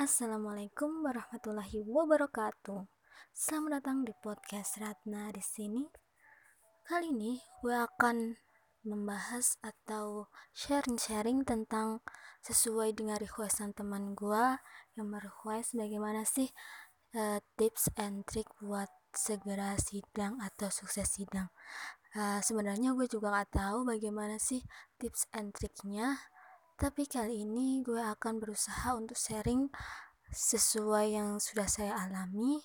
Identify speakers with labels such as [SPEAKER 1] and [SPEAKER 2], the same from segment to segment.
[SPEAKER 1] Assalamualaikum warahmatullahi wabarakatuh. Selamat datang di podcast Ratna di sini. Kali ini gue akan membahas atau sharing-sharing tentang sesuai dengan requestan teman gue yang merequest bagaimana sih uh, tips and trick buat segera sidang atau sukses sidang. Uh, sebenarnya gue juga gak tahu bagaimana sih tips and triknya tapi kali ini gue akan berusaha untuk sharing sesuai yang sudah saya alami.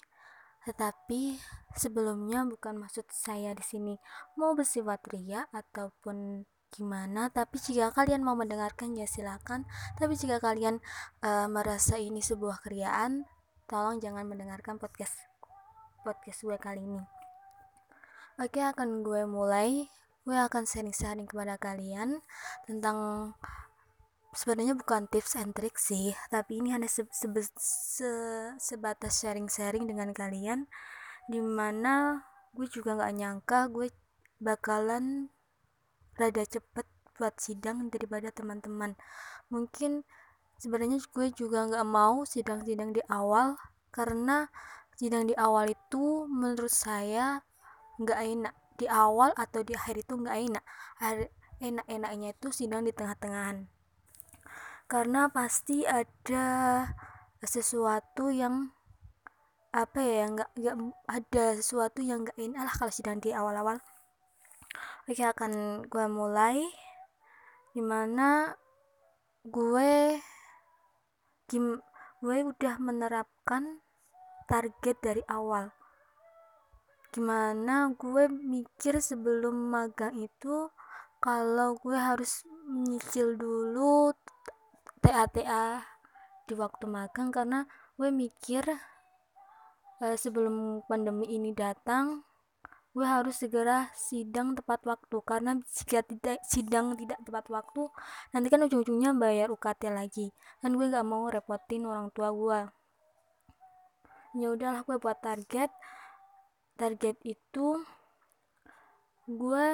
[SPEAKER 1] Tetapi sebelumnya bukan maksud saya di sini mau bersifat ria ataupun gimana tapi jika kalian mau mendengarkan ya silakan. Tapi jika kalian uh, merasa ini sebuah keriaan tolong jangan mendengarkan podcast podcast gue kali ini. Oke akan gue mulai. Gue akan sharing-sharing kepada kalian tentang sebenarnya bukan tips and trick sih tapi ini hanya se se se sebatas sharing-sharing dengan kalian di mana gue juga nggak nyangka gue bakalan rada cepet buat sidang daripada teman-teman. Mungkin sebenarnya gue juga nggak mau sidang-sidang di awal karena sidang di awal itu menurut saya nggak enak. Di awal atau di akhir itu nggak enak. Enak-enaknya itu sidang di tengah-tengahan karena pasti ada sesuatu yang apa ya nggak nggak ada sesuatu yang nggak enak lah kalau sedang di awal-awal. Oke akan gue mulai. Di mana gue gim gue udah menerapkan target dari awal. Gimana gue mikir sebelum magang itu kalau gue harus menyicil dulu TA-TA di waktu magang karena gue mikir uh, sebelum pandemi ini datang gue harus segera sidang tepat waktu. Karena jika tidak sidang tidak tepat waktu nanti kan ujung-ujungnya bayar UKT lagi. Kan gue nggak mau repotin orang tua gue. Ya udahlah gue buat target. Target itu gue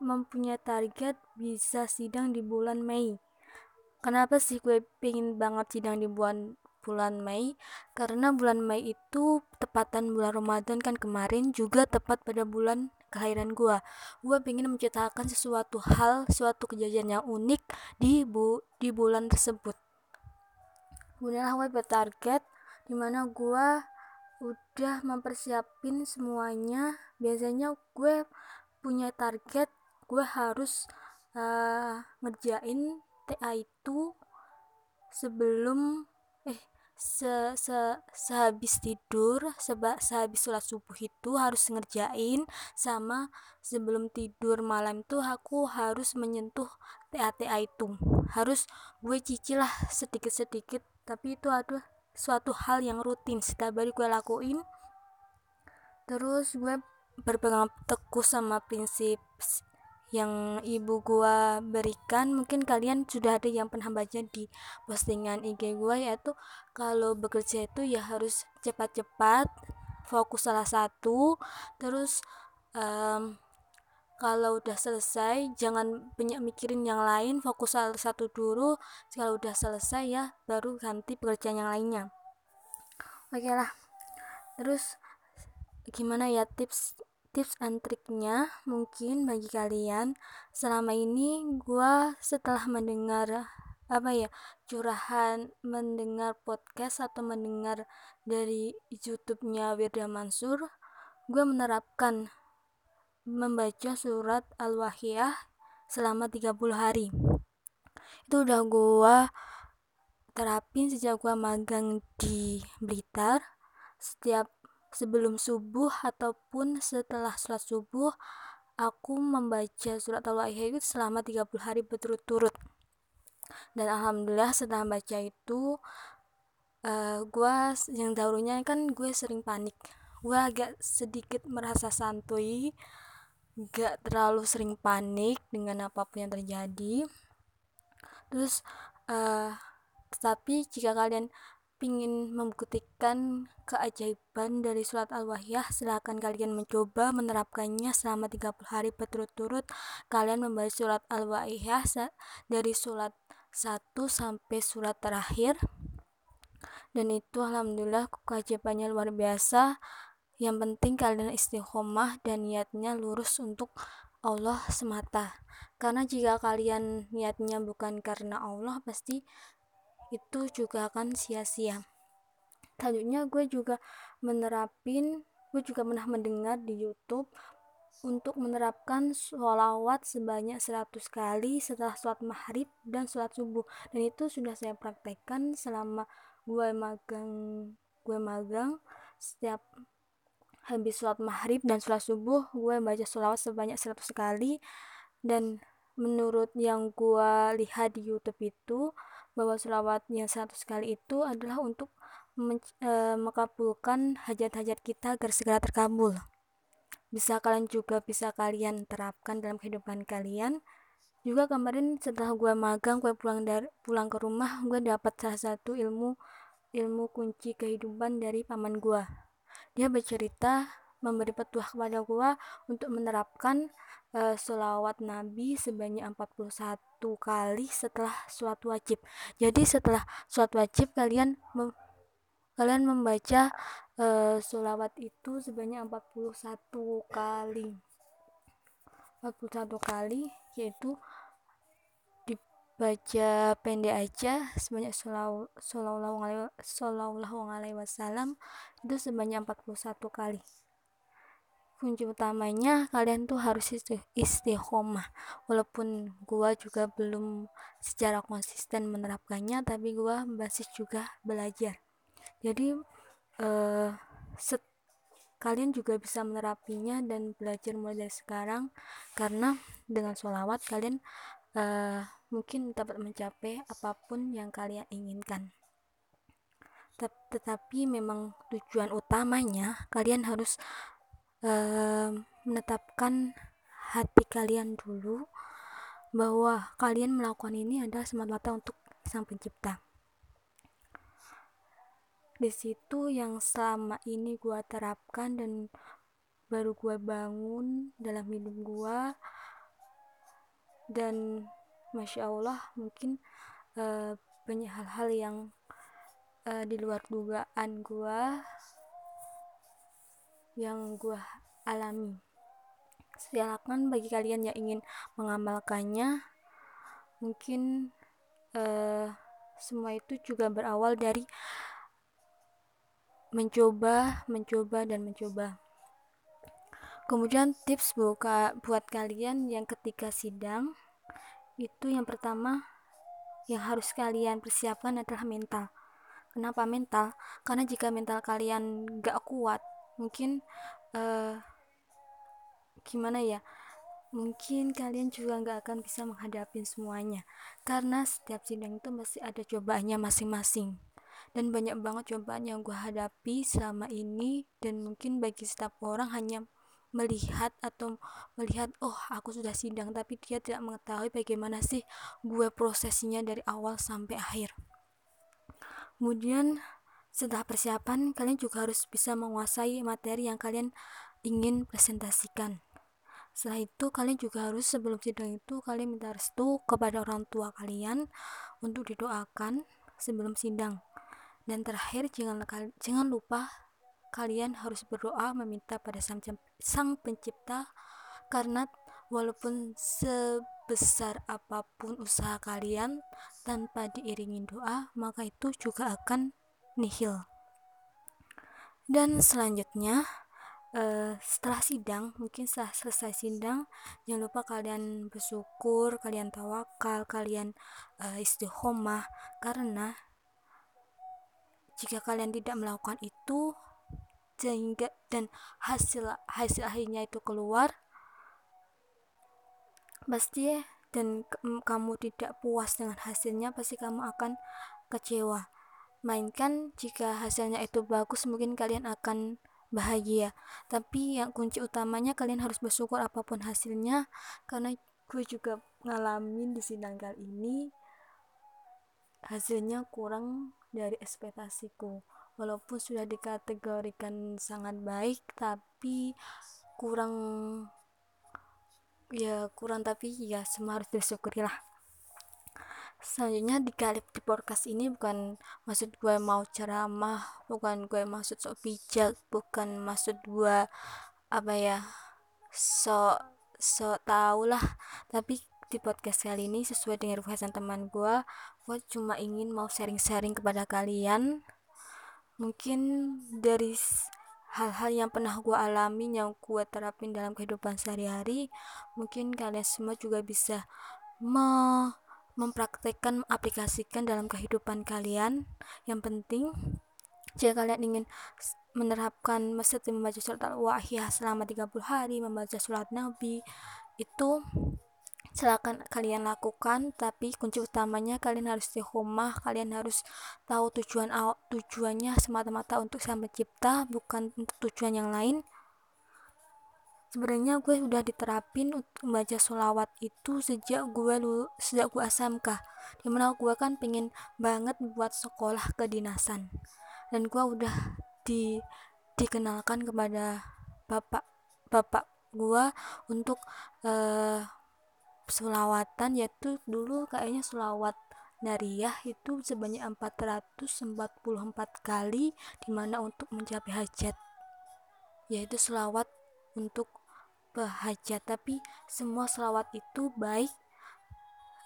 [SPEAKER 1] mempunyai target bisa sidang di bulan Mei kenapa sih gue pengen banget sidang di bulan bulan Mei? Karena bulan Mei itu tepatan bulan Ramadan kan kemarin juga tepat pada bulan kelahiran gue gue pengen menciptakan sesuatu hal suatu kejadian yang unik di bu di bulan tersebut. Kemudian gue bertarget di mana gue udah mempersiapin semuanya. Biasanya gue punya target gue harus uh, ngerjain TA itu sebelum eh se, se sehabis tidur seba, sehabis sholat subuh itu harus ngerjain sama sebelum tidur malam itu aku harus menyentuh TA-TA itu. Harus gue cicil lah sedikit-sedikit tapi itu adalah suatu hal yang rutin setiap hari gue lakuin. Terus gue berpegang teguh sama prinsip yang ibu gua berikan mungkin kalian sudah ada yang pernah baca di postingan IG gua yaitu kalau bekerja itu ya harus cepat-cepat fokus salah satu terus um, kalau udah selesai jangan banyak mikirin yang lain fokus salah satu dulu kalau udah selesai ya baru ganti pekerjaan yang lainnya. Oke okay lah terus gimana ya tips tips and triknya mungkin bagi kalian. Selama ini gue setelah mendengar apa ya curahan mendengar podcast atau mendengar dari YouTube-nya Wirda Mansur gue menerapkan membaca surat Al-Wahyah selama 30 hari. Itu udah gue terapin sejak gue magang di Blitar. Setiap sebelum subuh ataupun setelah sholat subuh aku membaca surat al-waqiah itu selama 30 hari berturut-turut. Dan alhamdulillah setelah baca itu uh, eh, gue yang dahulunya kan gue sering panik. Gue agak sedikit merasa santuy gak terlalu sering panik dengan apa pun yang terjadi. Terus uh, tetapi jika kalian ingin membuktikan keajaiban dari surat Al-Wahyah, silahkan kalian mencoba menerapkannya selama 30 hari berturut-turut. Kalian membaca surat Al-Wahyah dari surat 1 sampai surat terakhir. dan itu alhamdulillah kewajibannya luar biasa yang penting kalian istiqomah dan niatnya lurus untuk Allah semata karena jika kalian niatnya bukan karena Allah pasti itu juga akan sia-sia. Selanjutnya gue juga menerapin gue juga pernah mendengar di YouTube untuk menerapkan sholawat sebanyak 100 kali setelah sholat maghrib dan sholat subuh. Dan itu sudah saya praktekkan selama gue magang gue magang setiap habis sholat maghrib dan sholat subuh gue baca sholawat sebanyak 100 kali. Dan menurut yang gue lihat di youtube itu bahwa sholawat yang 100 kali itu adalah untuk e, mengabulkan hajat-hajat kita agar segera terkabul. Bisa kalian juga bisa kalian terapkan dalam kehidupan kalian. Juga kemarin setelah gue magang gue pulang dari pulang ke rumah gue dapat salah satu ilmu ilmu kunci kehidupan dari paman gue dia bercerita memberi petuah kepada gue untuk menerapkan uh, sholawat nabi sebanyak 41 kali setelah sholat wajib. Jadi setelah sholat wajib kalian kalian membaca uh, sholawat itu sebanyak 41 kali. 41 kali yaitu dibaca pendek aja sebanyak sallallahu alaihi wasallam itu sebanyak 41 kali kunci utamanya kalian tuh harus istiqomah. Walaupun gua juga belum secara konsisten menerapkannya tapi gua masih juga belajar. Jadi uh, set, kalian juga bisa menerapinya dan belajar mulai dari sekarang. Karena dengan sholawat kalian uh, mungkin dapat mencapai apa pun yang kalian inginkan. Tet tetapi memang tujuan utamanya kalian harus uh, menetapkan hati kalian dulu bahwa kalian melakukan ini adalah semata-mata untuk sang pencipta. Di situ yang selama ini gue terapkan dan baru gue bangun dalam hidup gue dan masya Allah mungkin uh, banyak hal-hal yang uh, di luar dugaan gue yang gue alami silakan bagi kalian yang ingin mengamalkannya mungkin uh, semua itu juga berawal dari mencoba, mencoba dan mencoba. Kemudian tips buka buat kalian yang ketika sidang itu yang pertama yang harus kalian persiapkan adalah mental. Kenapa mental? Karena jika mental kalian gak kuat, mungkin uh, gimana ya? Mungkin kalian juga gak akan bisa menghadapi semuanya. Karena setiap sidang itu masih ada cobaannya masing-masing dan banyak banget cobaan yang gue hadapi selama ini dan mungkin bagi setiap orang hanya melihat atau melihat oh aku sudah sidang tapi dia tidak mengetahui bagaimana sih gue prosesnya dari awal sampai akhir kemudian setelah persiapan kalian juga harus bisa menguasai materi yang kalian ingin presentasikan. Setelah itu kalian juga harus sebelum sidang itu kalian minta restu kepada orang tua kalian untuk didoakan sebelum sidang. Dan terakhir jangan jangan lupa kalian harus berdoa meminta pada sang, sang pencipta karena walaupun sebesar apa pun usaha kalian tanpa diiringi doa maka itu juga akan nihil. Dan selanjutnya uh, setelah sidang mungkin setelah selesai sidang jangan lupa kalian bersyukur kalian tawakal kalian uh, istiqomah. Karena jika kalian tidak melakukan itu sehingga dan hasil hasil akhirnya itu keluar pasti dan kamu tidak puas dengan hasilnya pasti kamu akan kecewa mainkan jika hasilnya itu bagus mungkin kalian akan bahagia. Tapi yang kunci utamanya kalian harus bersyukur apa pun hasilnya karena gue juga ngalamin di sidang kali ini hasilnya kurang dari ekspektasiku. Walaupun sudah dikategorikan sangat baik tapi kurang ya kurang tapi ya semua harus disyukuri lah selanjutnya di kali di podcast ini bukan maksud gue mau ceramah bukan gue maksud sok bijak bukan maksud gue apa ya sok sok tau lah. Tapi di podcast kali ini sesuai dengan requestan teman gue gue cuma ingin mau sharing-sharing kepada kalian. Mungkin dari hal-hal yang pernah gue alami yang gue terapin dalam kehidupan sehari-hari mungkin kalian semua juga bisa me mempraktekkan aplikasikan dalam kehidupan kalian. Yang penting jika kalian ingin menerapkan seperti membaca surat al-wahiyah selama 30 hari membaca surat nabi itu silakan kalian lakukan. Tapi kunci utamanya kalian harus istiqomah kalian harus tahu tujuan tujuannya semata-mata untuk sang pencipta bukan untuk tujuan yang lain sebenarnya gue udah diterapin untuk membaca sholawat itu sejak gue dulu sejak gue SMK di mana gue kan pengen banget buat sekolah kedinasan. Dan gue udah di dikenalkan kepada bapak bapak gue untuk uh, selawatan yaitu dulu kayaknya selawat Nariyah itu sebanyak 444 kali di mana untuk mencapai hajat yaitu selawat untuk berhajat tapi semua selawat itu baik.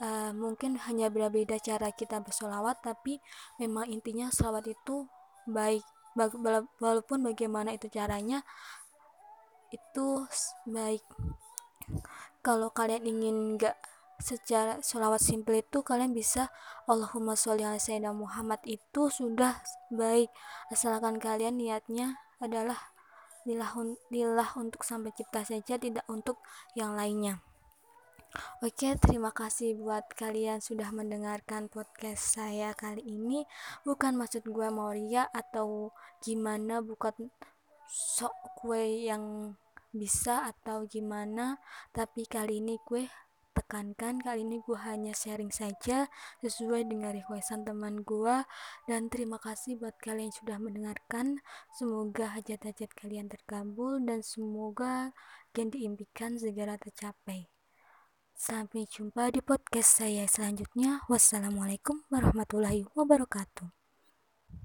[SPEAKER 1] Uh, mungkin hanya berbeda cara kita bersolawat tapi memang intinya selawat itu baik. Walaupun bagaimana itu caranya itu baik. Kalau kalian ingin enggak secara sholawat simple itu kalian bisa Allahumma sholli ala sayyidina Muhammad itu sudah baik. Asalkan kalian niatnya adalah lillah untuk sampai cipta saja tidak untuk yang lainnya Oke, terima kasih buat kalian sudah mendengarkan podcast saya kali ini. Bukan maksud gue mau ria atau gimana, bukan sok kue yang bisa atau gimana tapi kali ini gue tekankan kali ini gue hanya sharing saja sesuai dengan requestan teman gue dan terima kasih buat kalian yang sudah mendengarkan. Semoga hajat-hajat kalian terkabul dan semoga yang diimpikan segera tercapai. Sampai jumpa di podcast saya selanjutnya. Wassalamualaikum warahmatullahi wabarakatuh